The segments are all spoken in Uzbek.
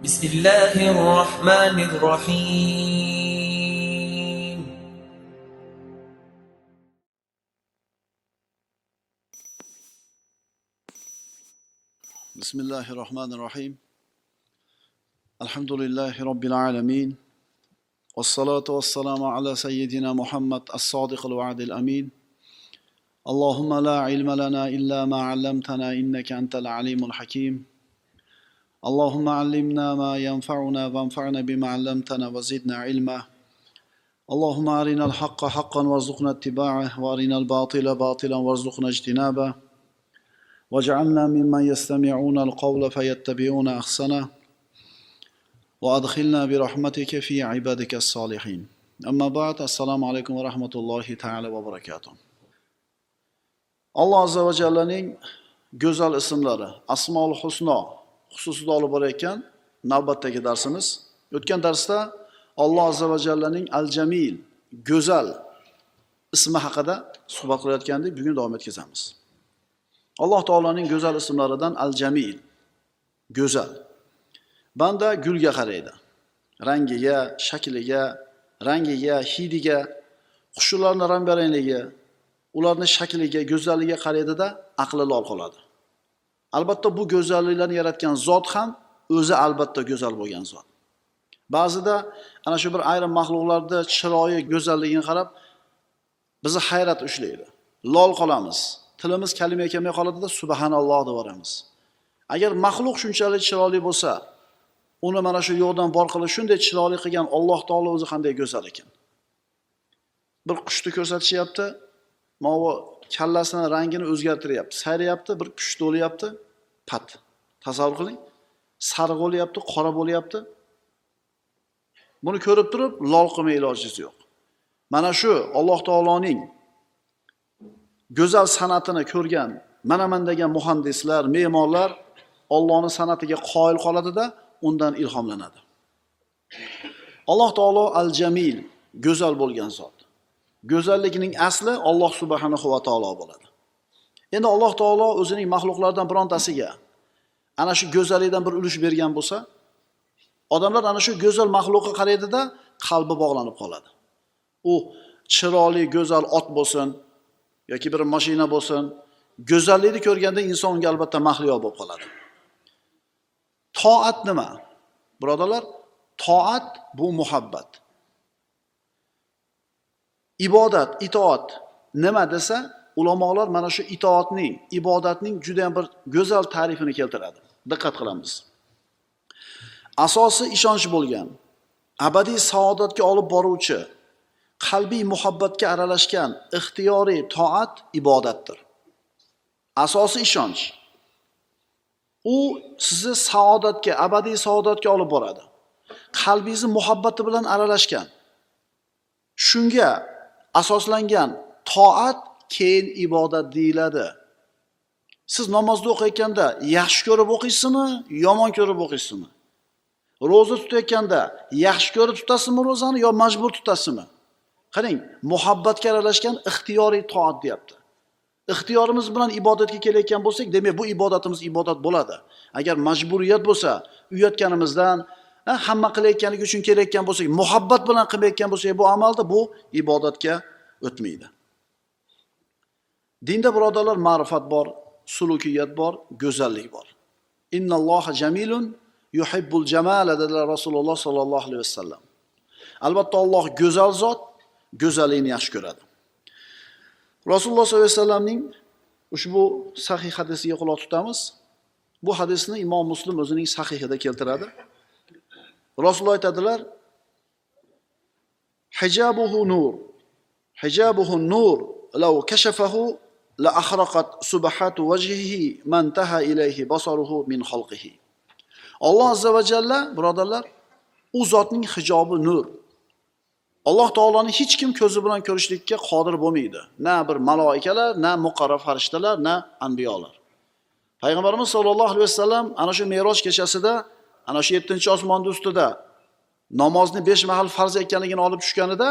بسم الله الرحمن الرحيم. بسم الله الرحمن الرحيم. الحمد لله رب العالمين. والصلاة والسلام على سيدنا محمد الصادق الوعد الأمين. اللهم لا علم لنا إلا ما علمتنا إنك أنت العليم الحكيم. اللهم علمنا ما ينفعنا وانفعنا بما علمتنا وزدنا علما اللهم أرنا الحق حقا وارزقنا اتباعه وأرنا الباطل باطلا وارزقنا اجتنابه واجعلنا ممن يستمعون القول فيتبعون احسنه وادخلنا برحمتك في عبادك الصالحين اما بعد السلام عليكم ورحمه الله تعالى وبركاته alloh azza va jallaning go'zal ismlari asmoul husno xususida olib borayotgan navbatdagi darsimiz. O'tgan darsda alloh azza va jallaning al jamil go'zal ismi haqida suhbat qilayotgandik bugun davom etkazamiz. Alloh taoloning go'zal ismlaridan al jamil go'zal. Banda gulga qaraydi. Rangiga shakliga rangiga hidiga qushlarni rang barangligi ularni shakliga go'zalligiga qaraydida aqli lol qoladi. Albatta bu go'zalliklarni yaratgan zot ham o'zi albatta go'zal bo'lgan zot. Ba'zida ana shu bir ayrim maxluqlarni chiroyi go'zalligini qarab bizni hayrat ushlaydi. Lol qolamiz. Tilimiz kalima kelmay qoladida subhanalloh deb yuboramiz agar maxluq shunchalik chiroyli bo'lsa uni mana shu yo'qdan bor qilib shunday chiroyli qilgan alloh taolo o'zi qanday go'zal ekan? Bir qushni ko'rsatishyapti mana kallasini rangini o'zgartiryapti. Sayrayapti bir pushti bo'lyapti pat. Tasavvur qiling. Sariq bo'lyapti qora bo'lyapti. Buni ko'rib turib lol qilmay ilojingiz yo'q. Mana shu alloh taoloning go'zal san'atini ko'rgan manaman degan muhandislar me'morlar ollohni san'atiga qoyil qoladida undan ilhomlanadi. Alloh taolo al jamil go'zal bo'lgan zot. Go'zallikning asli Alloh subhanahu va taolo bo'ladi. Endi alloh taolo o'zining maxluqlaridan birontasiga ana shu go'zallikdan bir ulush bergan bo'lsa odamlar ana shu go'zal maxluqqa qaraydida qalbi bog'lanib qoladi. U chiroyli go'zal ot bo'lsin yoki bir mashina bo'lsin go'zallikni ko'rganda inson unga albatta mahliyo bo'lib qoladi. Toat nima? Birodarlar toat bu muhabbat. Ibodat itoat. Nima desa ulamolar mana shu itoatning ibodatning juda yam bir go'zal ta'rifini keltiradi. Diqqat qilamiz. Asosi ishonch bo'lgan abadiy saodatga olib boruvchi qalbiy muhabbatga aralashgan ixtiyoriy toat ibodatdir. Asosi ishonch. U sizni saodatga abadiy saodatga olib boradi. Qalbingizni muhabbati bilan aralashgan. Shunga asoslangan toat keyin ibodat deyiladi. Siz namozni o'qiyotganda yaxshi ko'rib o'qiysizmi yomon ko'rib o'qiysizmi? Ro'za tutayotganda yaxshi ko'rib tutasizmi ro'zani yo majbur tutasizmi? Qarang muhabbatga aralashgan ixtiyoriy toat deyapti. Ixtiyorimiz bilan ibodatga kelayotgan bo'lsak demak bu ibodatimiz ibodat bo'ladi. Agar majburiyat bo'lsa uyatganimizdan hamma qilayotganligi uchun kelayotgan bo'lsak muhabbat bilan qilmayotgan bo'lsak bu amalda bu ibodatga o'tmaydi. Dinda birodarlar ma'rifat bor sulukiyat bor go'zallik bor. Innalloha jamilun yuhibbul jamala dedilar rasululloh sollallohu alayhi vasallam. Albatta olloh go'zal zot go'zallikni yaxshi ko'radi. Rasululloh sollallohu alayhi vasallamning ushbu sahih hadisiga quloq tutamiz. Bu hadisni imom muslim o'zining sahihida keltiradi. Rasululloh aytadilar hijabuhu nur. Hijabuhu nur. Law kashafahu la ahraqat subhatu wajhihi man taha ilayhi basaruhu min xalqihi alloh azza va jalla birodarlar u zotning hijobi nur. Alloh taoloni hech kim ko'zi bilan ko'rishlikka qodir bo'lmaydi. Na bir maloikalar na muqarrab farishtalar na anbiyolar. Payg'ambarimiz sollallohu alayhi vasallam ana shu meroj kechasida ana shu yettinchi osmonni ustida namozni besh mahal farz ekanligini olib tushganida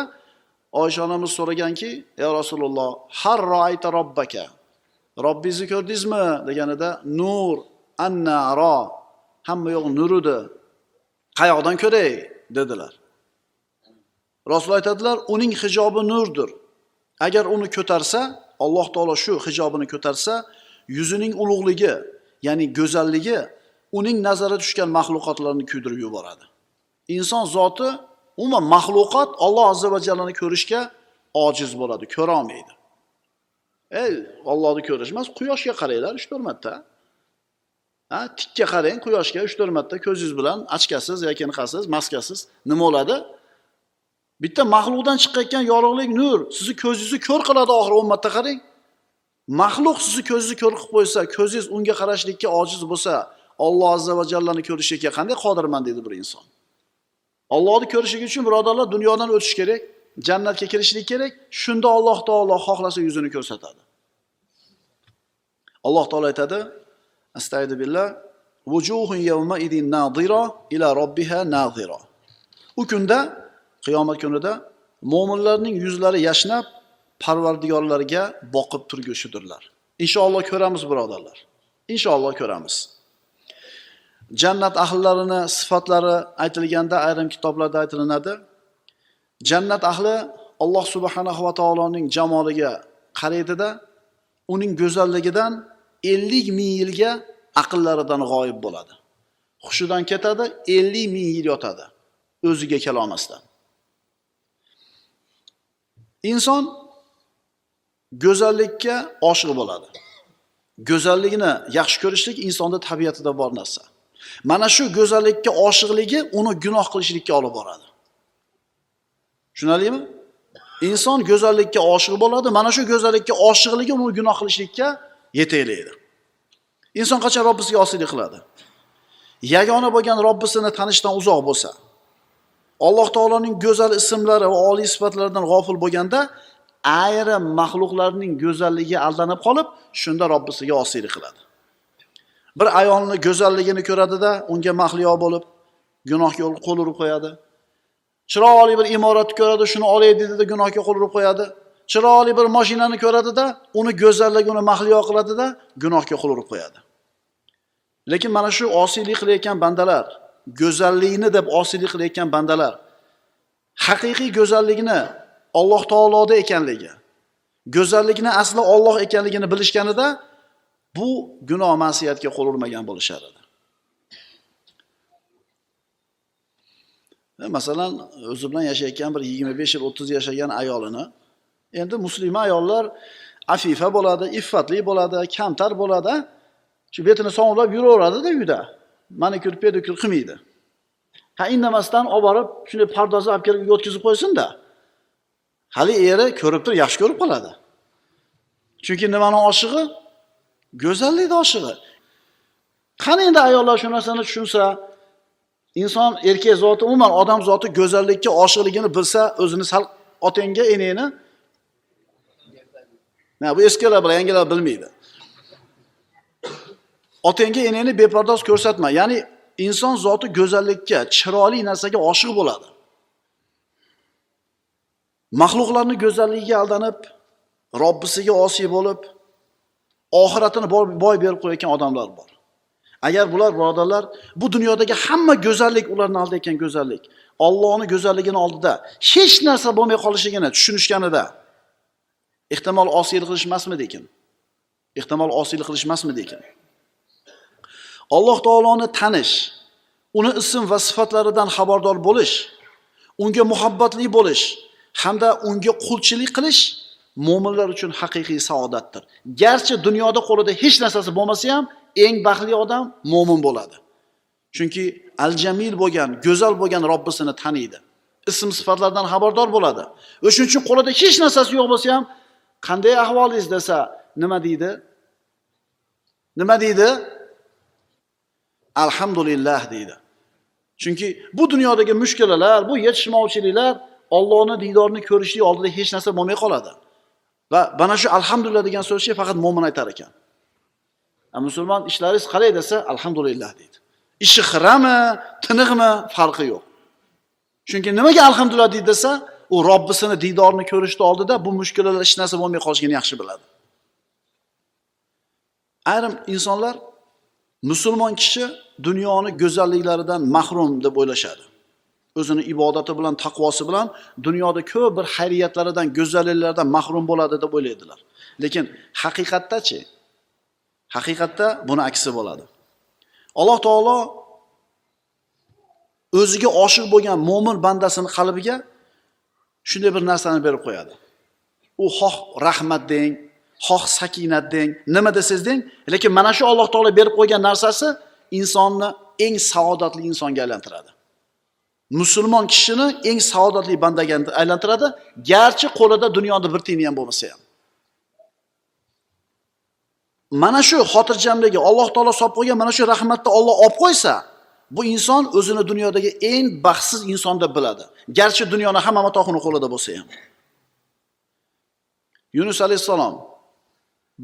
oysha onamiz so'raganki ey rasululloh har roayta robbaka robbingizni ko'rdingizmi? deganida nur anna ro hamma yoq nur edi qayoqdan ko'ray? dedilar. Rasul aytadilar uning hijobi nurdir. Agar uni ko'tarsa alloh taolo shu hijobini ko'tarsa yuzining ulug'ligi ya'ni go'zalligi uning nazari tushgan maxluqotlarni kuydirib yuboradi. Inson zoti umuman maxluqot Alloh azza va jallani ko'rishga ojiz bo'ladi ko'ra olmaydi. Ey Allohni ko'rish emas quyoshga qaranglar 3-4 marta. Ha tikka qarang quyoshga 3-4 marta ko'zingiz bilan achkasiz yoki anaqasiz maskasiz nima bo'ladi? Bitta maxluqdan chiqayotgan yorug'lik nur sizni ko'zingizni ko'r qiladi oxiri 10 marta qarang. Maxluq sizni ko'zingizni ko'r qilib qo'ysa ko'zingiz unga qarashlikka ojiz bo'lsa Alloh azza va jallani ko'rishga qanday qodirman deydi bir inson. Allohni ko'rishlik uchun birodarlar dunyodan o'tish kerak jannatga kirishlik kerak shunda Alloh taolo xohlasa yuzini ko'rsatadi. Alloh taolo aytadi astaydu billah yawma idin nadira ila robbiha nazira u kunda qiyomat kunida mo'minlarning yuzlari yashnab parvardigorlariga boqib turgushidirlar. Inshaalloh ko'ramiz birodarlar. Inshaalloh ko'ramiz. Jannat ahllarini sifatlari aytilganda ayrim kitoblarda aytilinadi. Jannat ahli Alloh subhanahu va taoloning jamoliga qaraydida uning go'zalligidan 50 ming yilga aqllaridan g'oyib bo'ladi. Hushidan ketadi 50 ming yil yotadi o'ziga kelolmasdan inson go'zallikka oshiq bo'ladi. Go'zallikni yaxshi ko'rishlik insonda tabiatida bor narsa. Mana shu go'zallikka oshiqligi uni gunoh qilishlikka olib boradi. Tushunarlimi? Inson go'zallikka oshiq bo'ladi mana shu go'zallikka oshiqligi uni gunoh qilishlikka yetaklaydi inson qachon robbisiga osiylik qiladi? Yagona bo'lgan robbisini tanishdan uzoq bo'lsa alloh taoloning go'zal ismlari va oliy sifatlaridan g'ofil bo'lganda ayrim maxluqlarning go'zalligiga aldanib qolib shunda robbisiga osiylik qiladi. Bir ayolni go'zalligini ko'radida unga mahliyo bo'lib gunohga qo'l urib qo'yadi. Chiroyli bir imoratni ko'radi shuni olay deydida gunohga qo'l urib qo'yadi. Chiroyli bir mashinani ko'radida uni go'zalligi uni mahliyo qiladida gunohga qo'l urib qo'yadi. Lekin mana shu osiylik qilayotgan bandalar go'zallikni deb osiylik qilayotgan bandalar haqiqiy go'zallikni Alloh taoloda ekanligi go'zallikni asli Alloh ekanligini bilishganida bu gunoh ma'siyatga qo'l urmagan bo'lishar edi e, masalan o'zi bilan yashayotgan bir 25 yil 30 yashagan ayolini endi musulmon ayollar afifa bo'ladi iffatli bo'ladi kamtar bo'ladi shu betini sovunlab yuraveradida uyda. Manikyur pedikyur qilmaydi. Ha indamasdan olib borib shunday pardozni olib kelib uyga o'tkazib qo'ysinda hali eri ko'rib turib yaxshi ko'rib qoladi. Chunki nimani oshig'i? Go'zallikni oshig'i. Qani endi ayollar shu narsani tushunsa inson erkak zoti umuman odam zoti go'zallikka oshiqligini bilsa o'zini sal otangga enangni na bu eskilar bilan yangilar bilmaydi. Otangga enangni bepardoz ko'rsatma. Ya'ni inson zoti go'zallikka chiroyli narsaga oshiq bo'ladi. Maxluqlarni go'zalligiga aldanib robbisiga osiy bo'lib oxiratini boy berib qo'yayotgan odamlar bor. Agar bular birodarlar bu dunyodagi hamma go'zallik ularni aldayotgan go'zallik Allohning go'zalligini oldida hech narsa bo'lmay qolishligini tushunishganida ehtimol osiylik qilishmasmidi ekan? Ehtimol osiylik qilishmasmidi ekan? Alloh taoloni tanish uni ism va sifatlaridan xabardor bo'lish unga muhabbatli bo'lish hamda unga qulchilik qilish mo'minlar uchun haqiqiy saodatdir. Garchi dunyoda qo'lida hech narsasi bo'lmasa ham eng baxtli odam mo'min bo'ladi. Chunki al jamil bo'lgan go'zal bo'lgan robbisini taniydi. Ism sifatlardan xabardor bo'ladi. O'shaning uchun qo'lida hech narsasi yo'q bo'lsa ham qanday ahvolingiz? desa nima deydi? Nima deydi? Alhamdulillah deydi. Chunki bu dunyodagi mushkulalar bu yetishmovchiliklar Allohni diydorini ko'rishlik oldida hech narsa bo'lmay qoladi. Va mana shu alhamdulillah degan so'zni faqat mo'min aytar ekan. Musulmon ishlaringiz qalay desa alhamdulillah deydi. Ishi xirami tiniqmi farqi yo'q. Chunki nimaga alhamdulillah deydi desa u robbisini diydorini ko'rishni oldida bu mushkulalar hech narsa bo'lmay qolishligini yaxshi biladi. Ayrim insonlar musulmon kishi dunyoni go'zalliklaridan mahrum deb o'ylashadi. O'zini ibodati bilan taqvosi bilan dunyoda ko'p bir xayriyatlaridan go'zalliklardan mahrum bo'ladi deb o'ylaydilar. Lekin haqiqatdachi haqiqatda buni aksi bo'ladi. Alloh taolo o'ziga oshiq bo'lgan mo'min bandasini qalbiga shunday bir narsani berib qo'yadi. U xoh rahmat deng xoh sakinat deng nima desangiz deng lekin mana shu alloh taolo berib qo'ygan narsasi insonni eng saodatli insonga aylantiradi. Musulmon kishini eng saodatli bandaga aylantiradi. Garchi qo'lida dunyoda bir tiyini ham bo'lmasa ham. Mana shu xotirjamligi alloh taolo solib qo'ygan mana shu rahmatni olloh olib qo'ysa bu inson o'zini dunyodagi eng baxtsiz inson deb biladi. Garchi dunyoni hamma matohini qo'lida bo'lsa ham. Yunus alayhissalom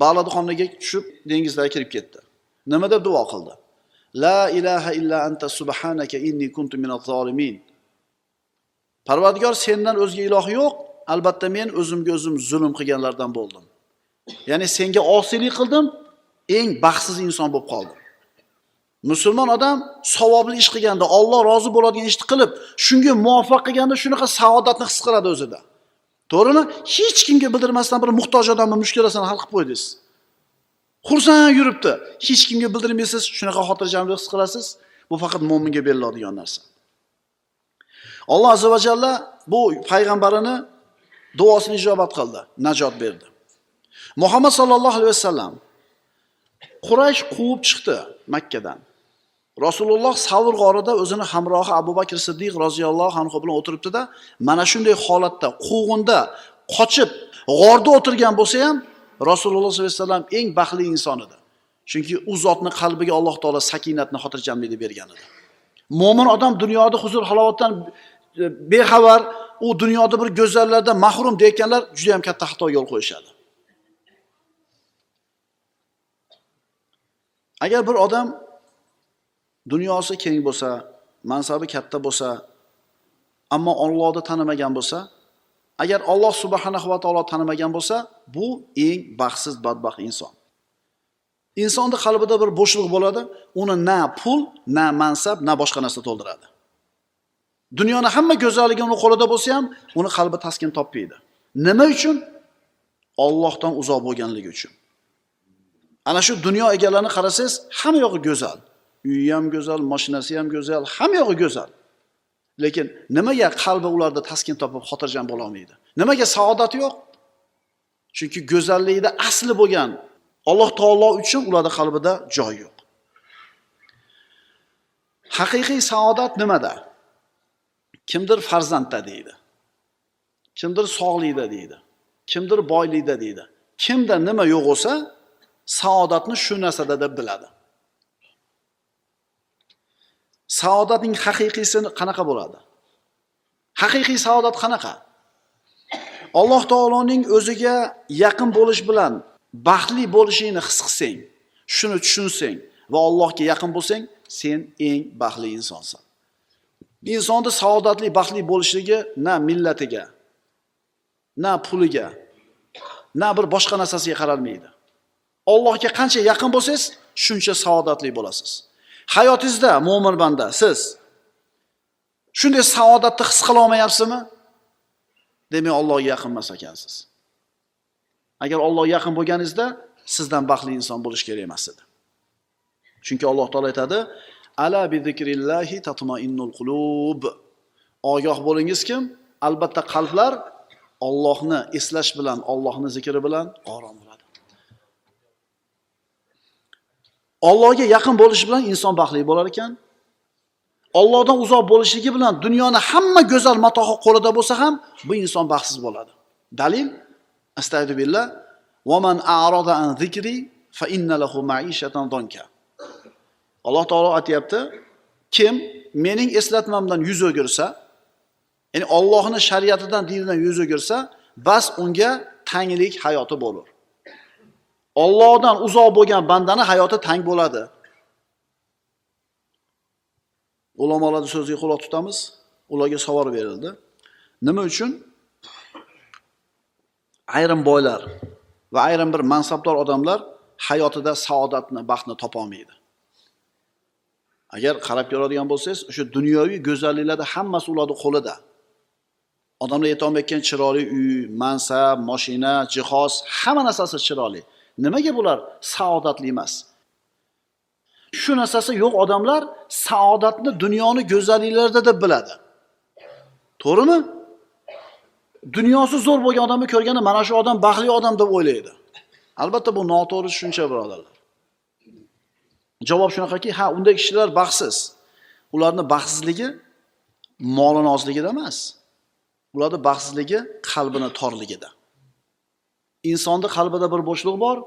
bag'lad xonnaga tushib dengizlarga kirib ketdi. Nima deb duo qildi? La ilaha illa anta subhanaka inni kuntu minaz zolimin parvardigor sendan o'zga iloh yo'q. Albatta men o'zimga o'zim zulm qilganlardan bo'ldim. Ya'ni senga osiylik qildim eng baxtsiz inson bo'lib qoldim. Musulmon odam savobli ish qilganda olloh rozi bo'ladigan ishni qilib shunga muvaffaq qilganda shunaqa saodatni his qiladi o'zida. To'g'rimi? Hech kimga bildirmasdan bir muhtoj odamni mushkulasini hal qilib qo'ydingiz. Xursand yuribdi. Hech kimga bildirmaysiz shunaqa xotirjamlik his qilasiz. Bu faqat mo'minga beriladigan narsa. Alloh azza va jalla bu payg'ambarini duosini ijobat qildi najot berdi. Muhammad sallallohu alayhi vasallam quraysh quvib chiqdi makkadan. Rasululloh savr g'orida o'zini hamrohi abu bakr siddiq roziyallohu anhu bilan o'tiribdida mana shunday holatda quvg'inda qochib g'orda o'tirgan bo'lsa ham rasululloh sollallohu alayhi vasallam eng baxtli inson edi. Chunki u zotni qalbiga alloh taolo sakinatni xotirjamlikni bergan edi. Mo'min odam dunyoda huzur halovatdan e, bexabar u dunyoda bir go'zallardan mahrum deyotganlar juda yam katta xato yo'l qo'yishadi. Agar bir odam dunyosi keng bo'lsa mansabi katta bo'lsa ammo ollohni tanimagan bo'lsa agar olloh subhanahu va taolo tanimagan bo'lsa bu eng baxtsiz badbaxt inson. Insonni qalbida bir bo'shliq bo'ladi uni na pul na mansab na boshqa narsa to'ldiradi. Dunyoni hamma go'zalligi uni qo'lida bo'lsa ham uni qalbi taskin topmaydi. Nima uchun? Ollohdan uzoq bo'lganligi uchun. Ana shu dunyo egalarini qarasangiz hamma yog'i go'zal. Uyi ham go'zal mashinasi ham go'zal hamma yog'i go'zal. Lekin nimaga qalbi ularda taskin topib xotirjam bo'lolmaydi nimaga saodat yo'q? Chunki go'zallikda asli bo'lgan alloh taolo uchun ularni qalbida joy yo'q. Haqiqiy saodat nimada? Kimdir farzandda deydi. Kimdir sog'likda deydi. Kimdir boylikda deydi. Kimda nima yo'q bo'lsa saodatni shu narsada deb biladi. Saodatning haqiqiysi qanaqa bo'ladi? Haqiqiy saodat qanaqa? Alloh taoloning o'ziga yaqin bo'lish bilan baxtli bo'lishingni his qilsang shuni tushunsang va allohga yaqin bo'lsang sen eng baxtli insonsan insonni saodatli baxtli bo'lishligi na millatiga na puliga na bir boshqa narsasiga qaralmaydi Allohga qancha yaqin bo'lsangiz, shuncha saodatli bo'lasiz. Hayotingizda mo'min banda siz shunday saodatni his qila olmayapsizmi? Demak, Allohga yaqin emas ekansiz. Agar Allohga yaqin bo'lganingizda sizdan baxtli inson bo'lish kerak emas edi. Chunki Alloh taolo aytadi: "Ala bi zikrillahi tatma'innul qulub." Ogoh bo'lingiz kim? Albatta qalblar Allohni eslash bilan, Allohni zikri bilan orom Allohga yaqin bo'lish bilan inson baxtli bo'lar ekan. Allohdan uzoq bo'lishligi bilan dunyoni hamma go'zal matohi qo'lida bo'lsa ham bu inson baxtsiz bo'ladi. Dalil Astagfirullah va man a'rada an zikri fa inna lahu ma'ishatan donka. Alloh taolo aytayapti, kim mening eslatmamdan yuz o'girsa, ya'ni Allohning shariatidan, dinidan yuz o'girsa, bas unga tanglik hayoti bo'lur. Allohdan uzoq bo'lgan bandani hayoti tang bo'ladi. Ulamolarning so'ziga quloq tutamiz. Ularga savol berildi. Nima uchun? Ayrim boylar va ayrim bir mansabdor odamlar hayotida saodatni, baxtni topa olmaydi. agar qarab ko'radigan bo'lsangiz o'sha dunyoviy go'zalliklarni hammasi ularni qo'lida odamlar yetolmayotgan chiroyli uy mansab moshina jihoz hamma narsasi chiroyli nimaga bular saodatli emas shu narsasi yo'q odamlar saodatni dunyoni go'zalliklarida deb biladi. To'g'rimi? Dunyosi zo'r bo'lgan odamni ko'rganda mana shu odam baxtli odam deb o'ylaydi. Albatta bu noto'g'ri tushuncha birodarlar. Javob shunaqaki ha unday kishilar baxtsiz. Ularni baxtsizligi molini ozligida emas. Ularni baxtsizligi qalbini torligida. Insonni qalbida bir bo'shliq bor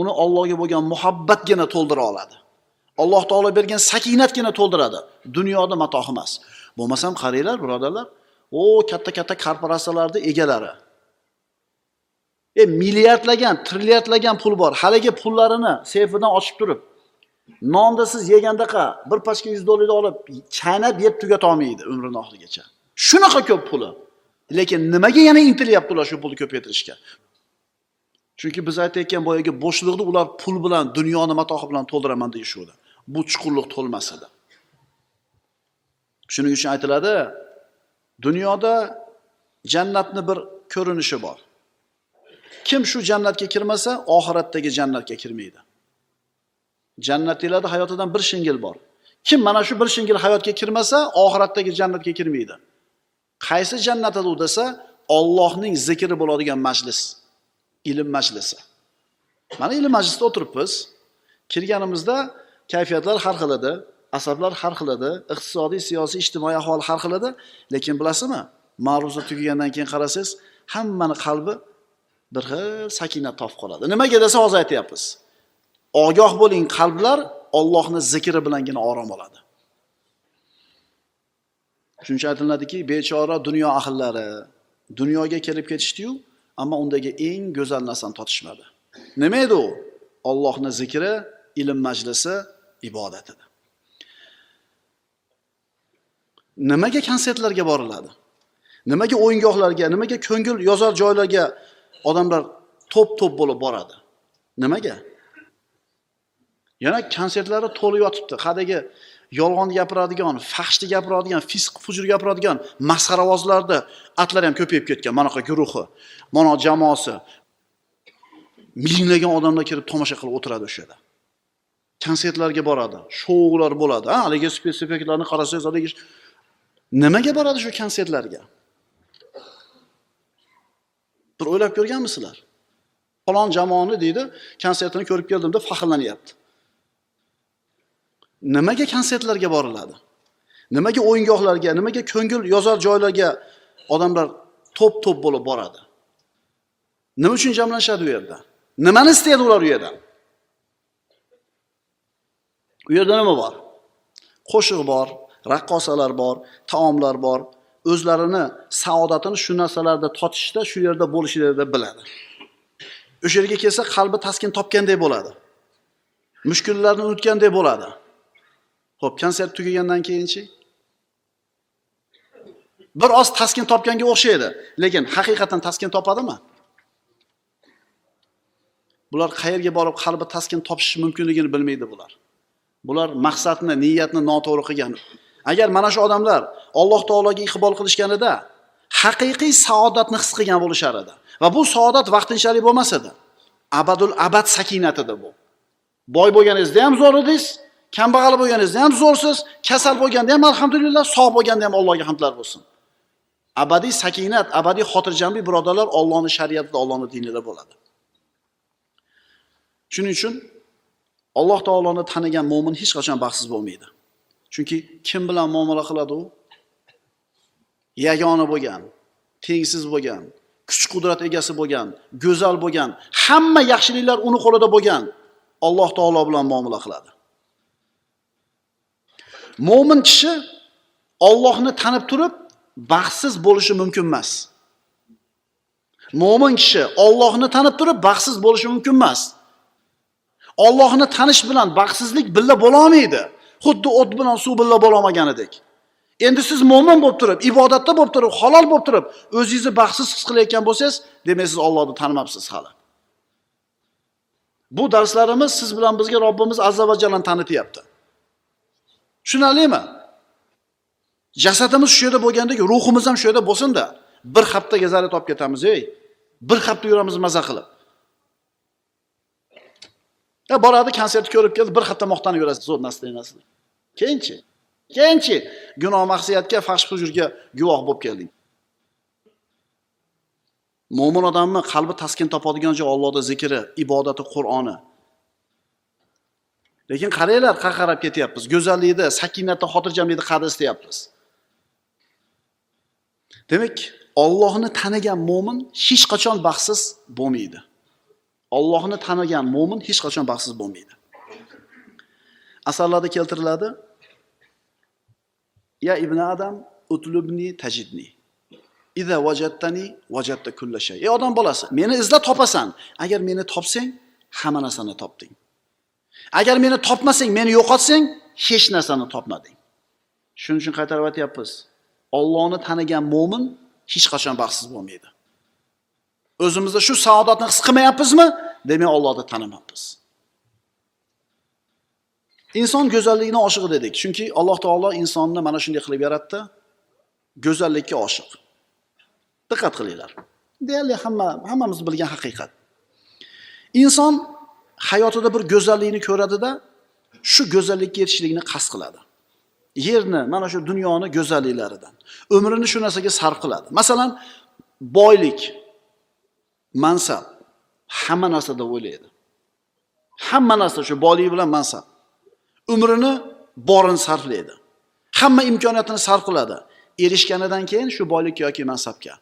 uni Allohga bo'lgan muhabbatgina to'ldira oladi. Alloh taolo bergan sakinatgina to'ldiradi. Dunyoda matoh emas. Bo'lmasam qaranglar birodarlar. O katta katta korporatsiyalarni egalari. E milliardlagan trilliardlagan pul bor. Haligi pullarini seyfidan ochib turib nonni siz yegandaqa bir pachka yuz dollarni olib chaynab yeb tugatolmaydi umrini oxirigacha. Shunaqa ko'p puli. Lekin nimaga yana intilyapti ular shu pulni ko'paytirishga? Chunki biz aytayotgan boyagi bo'shliqni ular pul bilan dunyoni matohi bilan to'ldiraman deyishuvdi bu chuqurliq to'lmas edi shuning uchun aytiladi dunyoda jannatni bir ko'rinishi bor. Kim shu jannatga kirmasa oxiratdagi jannatga kirmaydi. Jannat deyiladi hayotidan bir shingil bor. Kim mana shu bir shingil hayotga kirmasa oxiratdagi jannatga kirmaydi. Qaysi jannat u desa ollohning zikri bo'ladigan majlis ilm majlisi. Mana ilm majlisda o'tiribmiz. Kirganimizda kayfiyatlar har xil edi asablar har xil edi iqtisodiy siyosiy ijtimoiy ahvol har xil edi lekin bilasizmi ma'ruza tugagandan keyin qarasangiz hammani qalbi bir xil sakinat topib qoladi. Nimaga desa hozir aytyapmiz. Ogoh bo'ling qalblar Allohni zikri bilangina orom oladi. Shuning uchun aytiladiki bechora dunyo ahllari dunyoga kelib ketishdiyu ammo undagi eng go'zal narsani totishmadi. Nima edi u? Allohni zikri ilm majlisi ibodat edi nimaga konsertlarga boriladi? Nimaga o'yingohlarga nimaga ko'ngil yozar joylarga odamlar to'p to'p bo'lib boradi? Nimaga? Yana konsertlari to'lib yotibdi. Hadagi yolg'on gapiradigan faxshni gapiradigan fisq fujur gapiradigan masxaravozlarni atlari ham ko'payib ketgan. Manaqa guruhi mana jamoasi. Minglagan odamlar kelib tomosha qilib o'tiradi o'sha yerda. Konsertlarga boradi shoular bo'ladi. Ha haligi spektakllarni qarasangiz haligi nimaga boradi shu konsertlarga? Bir o'ylab ko'rganmisizlar? Falon jamoani deydi konsertini ko'rib keldim deb faxrlanyapti. Nimaga konsertlarga boriladi? Nimaga o'yingohlarga nimaga ko'ngil yozar joylarga odamlar to'p to'p bo'lib boradi? Nima uchun jamlanishadi u yerda? Nimani istaydi ular u yerdan u yerda nima bor? Qo'shiq bor raqqosalar bor taomlar bor. O'zlarini saodatini shu narsalarda totishda shu yerda bo'lishlarida biladi. O'sha yerga kelsa qalbi taskin topgandek bo'ladi. Mushkullarni unutgandek bo'ladi. Ho'p konsert tugagandan keyinchi. Bir oz taskin topganga o'xshaydi lekin haqiqatan taskin topadimi? Bular qayerga borib qalbi taskin topishi mumkinligini bilmaydi bular. Bular maqsadni niyatni noto'g'ri qilgan. Agar mana shu odamlar alloh taologa iqbol qilishganida haqiqiy saodatni his qilgan bo'lishar edi. Va bu saodat vaqtinchalik bo'lmas edi. Abadul abad sakinat edi bu. Boy bo'lganingizda ham zo'r edingiz kambag'al bo'lganingizda ham zo'rsiz kasal bo'lganda ham alhamdulillah sog' bo'lganda ham allohga hamdlar bo'lsin. Abadiy sakinat abadiy xotirjamlik birodarlar ollohni shariatida ollohni dinida bo'ladi. Shuning uchun alloh taoloni tanigan mo'min hech qachon baxtsiz bo'lmaydi. Chunki kim bilan muomala qiladi u? Yagona bo'lgan tengsiz bo'lgan kuch qudrat egasi bo'lgan go'zal bo'lgan hamma yaxshiliklar uni qo'lida bo'lgan alloh taolo bilan muomala qiladi. Mo'min kishi Allohni tanib turib baxtsiz bo'lishi mumkin emas. Mo'min kishi Allohni tanib turib baxtsiz bo'lishi mumkin emas. Allohni tanish bilan baxtsizlik birga bo'la olmaydi xuddi o't bilan suv birga bo'la olmaganidek endi siz mo'min bo'lib turib ibodatda bo'lib turib halol bo'lib turib o'zingizni baxtsiz his qilayotgan bo'lsangiz demak siz Allohni tanimabsiz hali bu darslarimiz siz bilan bizga Robbimiz azza va jallani tanityapti Tushunarlimi? Jasadimiz shu yerda bo'lgandek, ruhimiz ham shu yerda bo'lsin-da. Bir haftaga zarar topib ketamiz, ey. Bir hafta yuramiz maza qilib. Ya boradi, konsertni ko'rib keldi, bir hafta maqtanib yurasiz, zo'r narsa. Keyinchi? Keyinchi gunoh maqsiyatga, fahsh hujurga guvoh bo'lib kelding. Mo'min odamni qalbi taskin topadigan joy ollohni zikri, ibodati, Qur'oni. Lekin qaranglar, qarqarab ketyapmiz. Go'zallikda, sakinatda, xotirjamlikda qadr istayapmiz. Demak, Allohni tanigan mo'min hech qachon baxtsiz bo'lmaydi. Allohni tanigan mo'min hech qachon baxtsiz bo'lmaydi. Asarlarda keltiriladi. Ya ibn Adam, utlubni tajidni. ida wajadtani wajadta kulla shay. Ey odam bolasi, meni izlab topasan. Agar meni topsang, hamma narsani topding. Agar meni topmasang, meni yo'qotsang, hech narsani topmading. Shuning uchun qaytarib aytyapmiz. Allohni tanigan mo'min hech qachon baxtsiz bo'lmaydi. O'zimizda shu saodatni his qilmayapmizmi? Demak, ollohni tanimayapmiz Inson go'zallikni oshig'i dedik. Chunki Alloh taolo insonni mana shunday qilib yaratdi. Go'zallikka oshiq. Diqqat qilinglar. Deyarli hamma hammamiz bilgan haqiqat. Inson hayotida bir go'zallikni ko'radida, shu go'zallikka yetishlikni qasd qiladi. Yerni, mana shu dunyoni go'zalliklaridan, umrini shu narsaga sarf qiladi. Masalan, boylik, mansab hamma narsada o'ylaydi. Hamma narsa shu boylik bilan mansab. Umrini borini sarflaydi. Hamma imkoniyatini sarf qiladi. Erishganidan keyin shu boylik yoki mansabga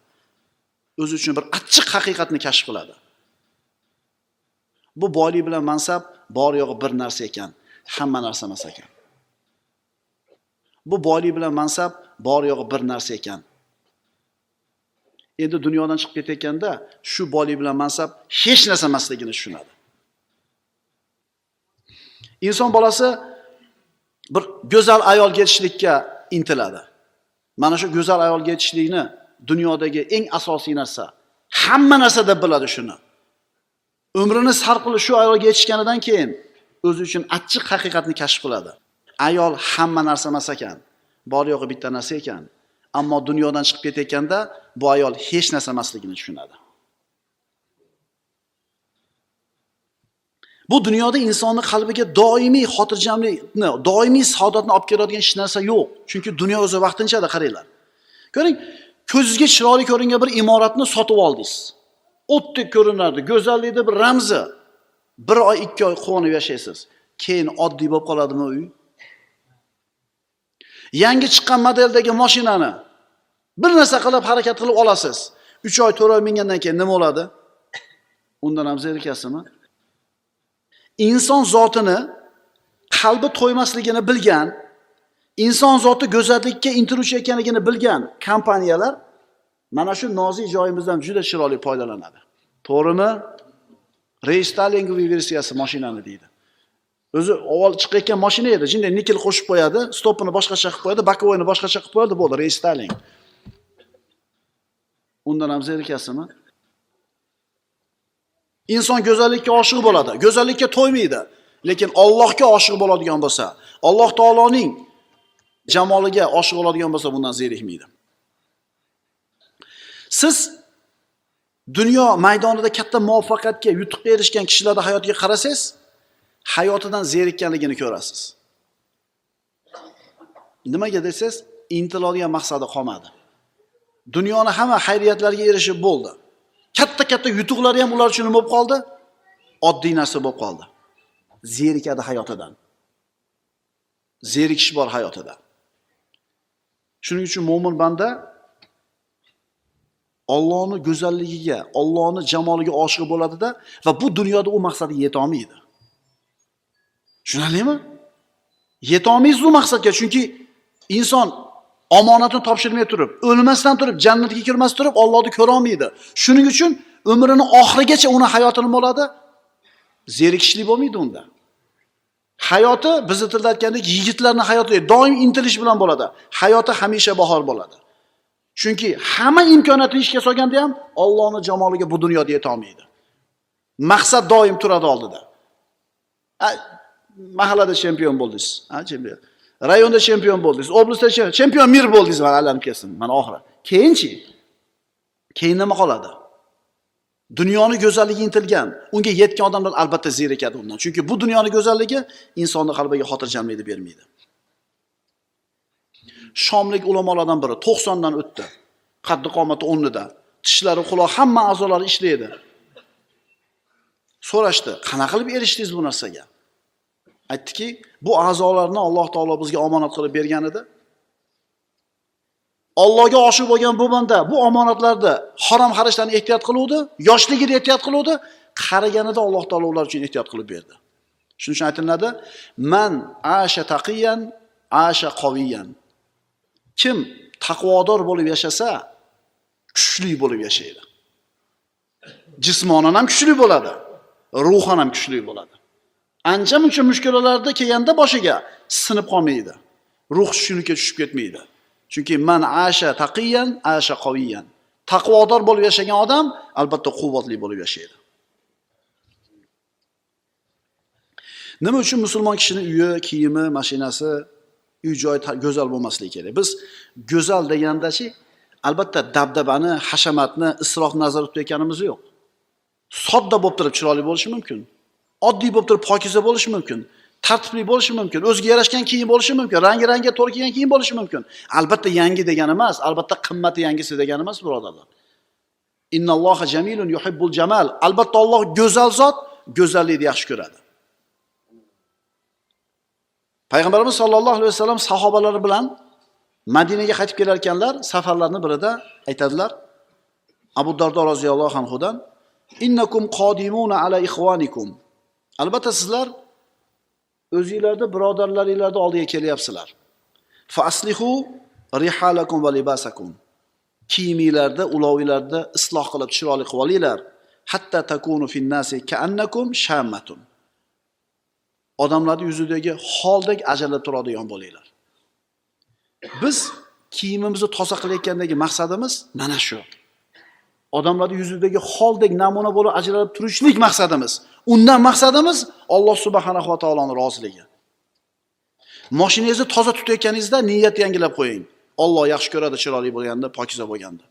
o'zi uchun bir achchiq haqiqatni kashf qiladi. Bu boylik bilan mansab bor yo'g'i bir narsa ekan, hamma narsa emas ekan. Bu boylik bilan mansab bor yo'g'i bir narsa ekan. Endi dunyodan chiqib ketayotganda shu boylik bilan mansab hech narsa emasligini tushunadi. Inson bolasi bir go'zal ayolga yetishlikka intiladi. Mana shu go'zal ayolga yetishlikni dunyodagi eng asosiy narsa. Hamma narsa deb biladi shuni. Umrini sarf qilib shu ayolga yetishganidan keyin o'zi uchun achchiq haqiqatni kashf qiladi. Ayol hamma narsa emas ekan. Bor yo'g'i bitta narsa ekan. Ammo dunyodan chiqib ketayotganda bu ayol hech narsa emasligini tushunadi. Bu dunyoda insonni qalbiga doimiy xotirjamlikni, doimiy saodatni olib keladigan hech narsa yo'q. Chunki dunyo o'zi vaqtinchada qaranglar. Ko'ring, ko'zingizga chiroyli ko'ringan bir imoratni sotib oldingiz. O'tdek ko'rinardi, go'zallikni bir ramzi. Bir oy, ikki oy quvonib yashaysiz. Keyin oddiy bo'lib qoladimi uy? Yangi chiqqan modeldagi mashinani bir narsa qilib harakat qilib olasiz. 3 oy, 4 oy mingandan keyin nima bo'ladi? Undan ham zerikasizmi? Inson zotini qalbi to'ymasligini bilgan, inson zoti go'zallikka intiluvchi ekanligini bilgan kompaniyalar mana shu nozik joyimizdan juda chiroyli foydalanadi. To'g'rimi? Restyling versiyasi mashinani deydi. O'zi avval chiqayotgan mashina edi, shunday nikel qo'shib qo'yadi, stopini boshqacha qilib qo'yadi, bakovoyni boshqacha qilib qo'yadi, bo'ldi, restyling. Undan ham zerikasizmi? Inson go'zallikka oshiq bo'ladi, go'zallikka to'ymaydi. Lekin Allohga oshiq bo'ladigan bo'lsa, Alloh taoloning jamoliga oshiq bo'ladigan bo'lsa, bundan zerikmaydi. Siz dunyo maydonida katta muvaffaqiyatga, yutuqqa erishgan kishilarning hayotiga qarasangiz, hayotidan zerikkanligini ko'rasiz. Nimaga desangiz, intiladigan maqsadi qolmadi. Dunyoni hamma xayriyatlariga erishib bo'ldi. Katta-katta yutuqlari ham ular uchun nima bo'lib qoldi? Oddiy narsa bo'lib qoldi. Zerikadi hayotidan. Zerikish bor hayotida. Shuning uchun mo'min banda Allohning go'zalligiga, Allohning jamoliga oshiq bo'ladida va bu dunyoda u maqsadiga yeta olmaydi. Tushunarlimi? Yeta olmaysiz u maqsadga, chunki inson omonatni topshirmay turib, o'lmasdan turib, jannatga kirmas turib Allohni ko'ra olmaydi. Shuning uchun umrini oxirigacha uni hayoti nima bo'ladi? zerikishlik bo'lmaydi unda. Hayoti bizni tilda aytgandek yigitlarning hayoti doim intilish bilan bo'ladi. Hayoti hamisha bahor bo'ladi. Chunki hamma imkoniyatni ishga solganda ham Allohning jamoliga bu dunyoda yetolmaydi. Maqsad doim turadi oldida. Mahallada chempion bo'ldingiz. Ha, chempion. Rayonda chempion bo'ldingiz oblastda chempion mir bo'ldingiz. Mana aylanib kelsin mana oxiri. Keyinchi keyin nima qoladi? Dunyoni go'zalligiga intilgan unga yetgan odamlar albatta zerikadi undan. Chunki bu dunyoni go'zalligi insonni qalbiga xotirjamlikni bermaydi. Shomlik ulamolardan biri to'qsondan o'tdi. Qaddi qomati o'rnida. Tishlari quloq hamma a'zolari ishlaydi. So'rashdi qanaqa qilib erishdingiz bu narsaga? Aytdiki bu a'zolarni alloh taolo bizga omonat qilib bergan edi Allohga oshiq bo'lgan bu banda bu omonatlarni harom xarajlarni ehtiyot qiluvdi, yoshligida ehtiyot qiluvdi, qariganida Alloh taolo ular uchun ehtiyot qilib berdi. Shuning uchun aytiladi: "Man asha taqiyan, asha qoviyan Kim taqvodor bo'lib yashasa, kuchli bo'lib yashaydi. Jismonan ham kuchli bo'ladi, ruhan ham kuchli bo'ladi. Ancha muncha mushkulalarni kelganda boshiga sinib qolmaydi. Ruh tushuniga tushib ketmaydi. Chunki man asha taqiyan, asha qoviyan Taqvodor bo'lib yashagan odam albatta quvvatli bo'lib yashaydi. Nima uchun musulmon kishining uyi, kiyimi, mashinasi, uy joyi go'zal bo'lmasligi kerak? Biz go'zal degandachi albatta dabdabani, hashamatni, isroq nazarda tutayotganimiz yo'q. Sodda bo'lib turib chiroyli bo'lishi mumkin. Oddiy bo'lib turib pokiza bo'lishi mumkin. Tartibli bo'lishi mumkin. O'ziga yarashgan kiyim bo'lishi mumkin. Rangi-rangiga to'g'ri kelgan kiyim bo'lishi mumkin. Albatta yangi degani emas, albatta qimmati yangisi degani emas, birodarlar. Innalloha jamilun yuhibbul jamal. Albatta Alloh go'zal zot, go'zallikni yaxshi ko'radi. Payg'ambarimiz sollallohu alayhi vasallam sahobalari bilan Madinaga qaytib kelar ekanlar, safarlarning birida aytadilar: Abu Dardo roziyallohu anhudan innakum qodimuna ala ikhwanikum. Albatta sizlar o'zingizlarda birodarlaringlarni oldiga kelyapsizlar. faslihu rihalakum va libasakum. Kiyimingizlarda, ulovinglarni isloh qilib chiroyli qilib olinglar. Hatta takunu finnasi ka'annakum shammatun. Odamlarning yuzidagi holdek ajralib turadigan bo'linglar. Biz kiyimimizni toza qilayotgandagi maqsadimiz mana shu. Odamlarni yuzidagi holdek namuna bo'lib ajralib turishlik maqsadimiz. Undan maqsadimiz Alloh subhanahu va taoloning roziligi. moshinangizni toza tutayotganingizda niyat yangilab qo'ying. Alloh yaxshi ko'radi chiroyli bo'lganda, pokiza bo'lganda.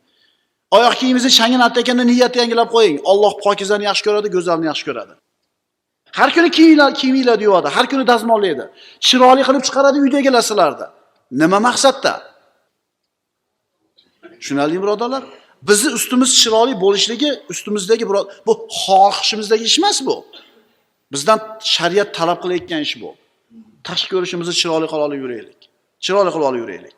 Oyoq kiyimingizni shangini artayotganda niyat yangilab qo'ying. Alloh pokizani yaxshi ko'radi, go'zalni yaxshi ko'radi. Har kuni kiyinglar, kiyinglar yuvadi, har kuni dazmollaydi. Chiroyli qilib chiqaradi uydagilar sizlarni. Nima maqsadda? Tushunarlimi birodarlar? Bizni ustimiz chiroyli bo'lishligi ustimizdagi biror bu xohishimizdagi ish emas bu. Bizdan shariat talab qilayotgan ish bu. Tashqi ko'rishimizni chiroyli qilib olib yuraylik. Chiroyli qilib olib yuraylik.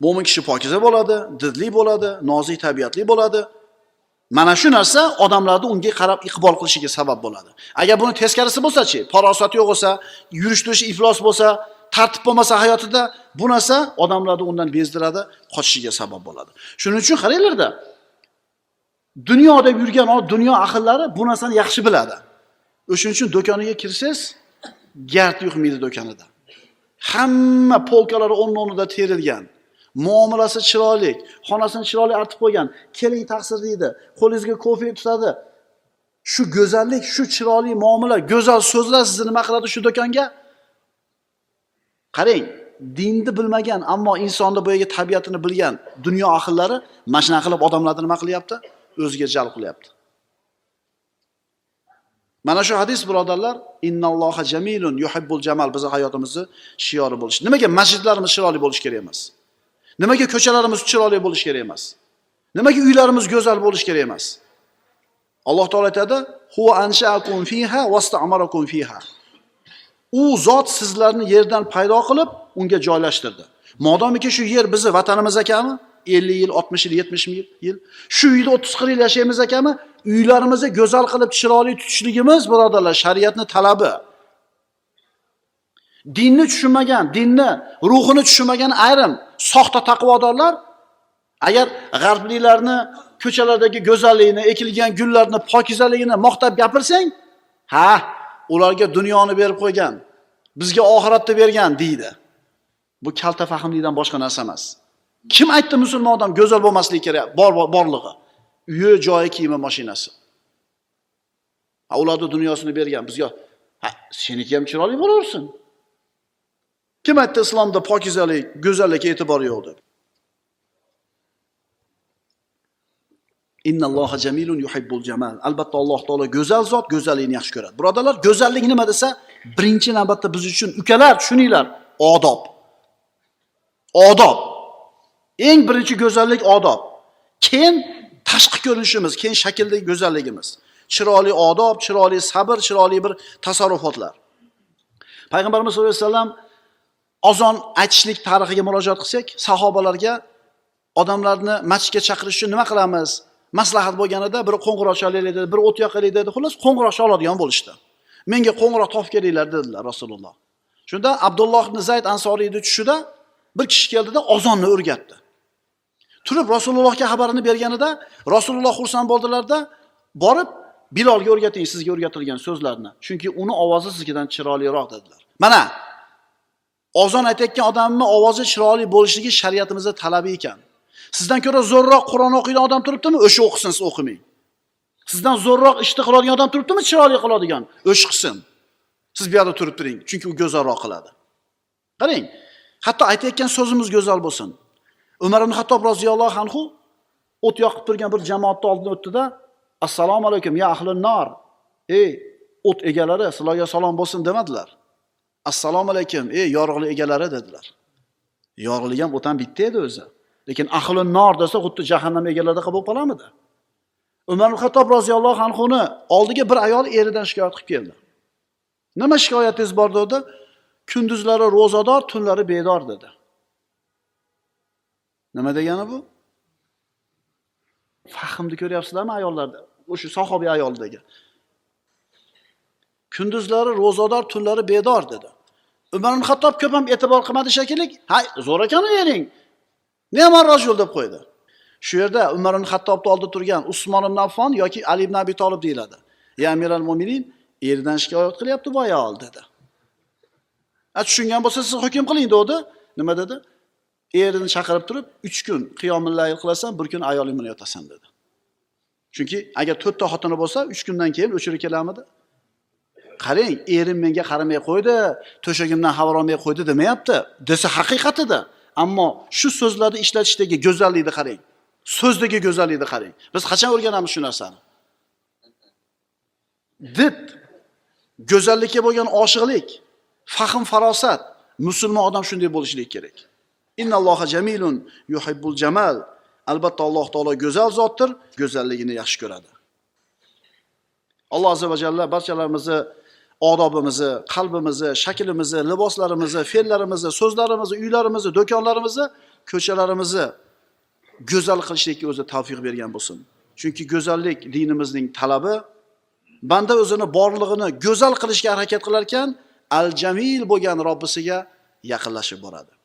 Mo'min kishi pokiza bo'ladi, didli bo'ladi, nozik tabiatli bo'ladi. Mana shu narsa odamlarni unga qarab iqbol qilishiga sabab bo'ladi. Agar buni teskarisi bo'lsa-chi, yo'q bo'lsa, yurish turishi iflos bo'lsa, tartib bo'lmasa hayotida bu narsa odamlarni undan bezdiradi, qochishiga sabab bo'ladi. Shuning uchun qaranglarda, dunyoda yurgan dunyo ahillari bu narsani yaxshi biladi. o'shaning uchun do'koniga kirsangiz, gard yuqmaydi do'konida. Hamma polkalari o'rni o'rnida terilgan. Muomalasi chiroyli, xonasini chiroyli artib qo'ygan. Keling taqsir deydi, qo'lingizga kofe tutadi. Shu go'zallik, shu chiroyli muomala, go'zal so'zlar sizni nima qiladi shu do'konga? Qarang, dinni bilmagan, ammo insonni boyagi tabiatini bilgan dunyo ahillari mana shunaqa qilib odamlarni nima qilyapti? O'ziga jalb qilyapti. Mana shu hadis birodarlar, innalloha jamilun yuhibbul jamal bizning hayotimizni shiori bo'lishi. Nimaga masjidlarimiz chiroyli bo'lishi kerak emas? Nimaga ko'chalarimiz chiroyli bo'lishi kerak emas? Nimaga uylarimiz go'zal bo'lishi kerak emas? Alloh taolo aytadi: "Huwa ansha'akum fiha fiha." U zot sizlarni yerdan paydo qilib, unga joylashtirdi. Modomiki shu yer bizni vatanimiz ekanmi? 50 yil, 60 yil, 70 yil. Shu uyda 30-40 yil yashaymiz ekanmi? Uylarimizni go'zal qilib chiroyli tutishligimiz, birodarlar, shariatni talabi. Dinni tushunmagan, dinni, ruhini tushunmagan ayrim soxta taqvodorlar agar g'arbliklarni ko'chalardagi go'zalligini, ekilgan gullarni, pokizaligini maqtab gapirsang, ha, ularga dunyoni berib qo'ygan, bizga oxiratni bergan deydi. Bu kalta fahmlikdan boshqa narsa emas. Kim aytdi musulmon odam go'zal bo'lmasligi kerak, bor borlig'i? Uyi, joyi, kiyimi, mashinasi. avlodi dunyosini bergan bizga, ha, seniki ham chiroyli bo'laversin. Kim aytdi islomda pokizalik, go'zallikka e'tibor yo'q deb? Innalloha jamilun yuhibbul jamal. Albatta Alloh taolo go'zal zot, go'zallikni yaxshi ko'radi. Birodarlar, go'zallik nima desa, birinchi navbatda biz uchun ukalar, tushuninglar, odob. Odob. Eng birinchi go'zallik odob. Keyin tashqi ko'rinishimiz, keyin shakldagi go'zalligimiz. Chiroyli odob, chiroyli sabr, chiroyli bir tasarrufotlar. Payg'ambarimiz sollallohu alayhi vasallam azon aytishlik tarixiga murojaat qilsak, sahobalarga odamlarni masjidga chaqirish uchun nima qilamiz? Maslahat bo'lganida biri qo'ng'iroq chalaylik dedi, biri o't yoqaylik dedi. Xullas qo'ng'iroq chaladigan bo'lishdi. Menga qo'ng'iroq topib kelinglar dedilar Rasululloh. Shunda Abdulloh ibn Zayd ansoriyni tushida bir kishi keldida ozonni o'rgatdi. Turib Rasulullohga xabarini berganida Rasululloh xursand bo'ldilarda, borib Bilolga o'rgating sizga o'rgatilgan so'zlarni. Chunki uni ovozi sizgidan chiroyliroq dedilar. Mana ozon aytayotgan odamni ovozi chiroyli bo'lishligi shariatimizda talabi ekan. Sizdan ko'ra zo'rroq Qur'on o'qiydigan odam turibdimi? O'sha o'qisin, siz o'qimang. Sizdan zo'rroq ishni qiladigan odam turibdimi? Chiroyli qiladigan, O'sh qilsin. Siz bu yerda turib turing, chunki u go'zalroq qiladi. Qarang, hatto aytayotgan so'zimiz go'zal bo'lsin. Umar ibn Xattob roziyallohu anhu o't yoqib turgan bir jamoatni oldidan o'tdida, "Assalomu alaykum ya ahlun nar." Ey, o't egalari, sizlarga salom bo'lsin demadilar. Assalomu alaykum, ey yorug'lik egalari dedilar. Yorug'lik ham o'tan bitta edi o'zi. Lekin ahlun nar desa xuddi jahannam egalarida bo'lib qolamidi? Umar xattob roziyallohu anhuni oldiga bir ayol eridan shikoyat qilib keldi. Nima shikoyatingiz bor dedi? Kunduzlari ro'zador, tunlari bedor dedi. Nima degani bu? Fahmni ko'ryapsizlarmi ayollarda? O'sha sahobiy ayoldagi. Kunduzlari ro'zador, tunlari bedor dedi. Umar ibn Hattob ko'p ham e'tibor qilmadi shekilli. Ha, zo'r ekan ering. Nima rajul deb qo'ydi. Shu yerda Umar ibn Hattobning oldida turgan Usmon ibn Affon yoki Ali ibn Abi Talib deyiladi. Ya Amiral Mu'minin, eridan shikoyat qilyapti bu ayol dedi. A tushungan bo'lsa siz hukm qiling dedi. Nima dedi? Erini chaqirib turib, 3 kun qiyomillayl qilasan, bir kun ayoling bilan yotasan dedi. Chunki agar 4 ta xotini bo'lsa, 3 kundan keyin o'chirib kelamidi? Qarang, erim menga qaramay qo'ydi, to'shagimdan xabar olmay qo'ydi demayapti. Desa haqiqat edi. Ammo shu so'zlarni ishlatishdagi go'zallikni qarang. So'zdagi go'zallikni qarang. Biz qachon o'rganamiz shu narsani? Did, go'zallikka bo'lgan oshiqlik, fahm farosat, musulmon odam shunday bo'lishligi kerak. Innalloha jamilun yuhibbul jamal. Albatta Alloh taolo go'zal zotdir, go'zalligini yaxshi ko'radi. Alloh azza va jalla barchalarimizni odobimizni, qalbimizni, shaklimizni, liboslarimizni, fe'llarimizni, so'zlarimizni, uylarimizni, do'konlarimizni, ko'chalarimizni go'zal qilishlikka o'zi tavfiq bergan bo'lsin. Chunki go'zallik dinimizning talabi. Banda o'zini borlig'ini go'zal qilishga harakat qilar ekan, al-jamil bo'lgan Robbisiga yaqinlashib boradi.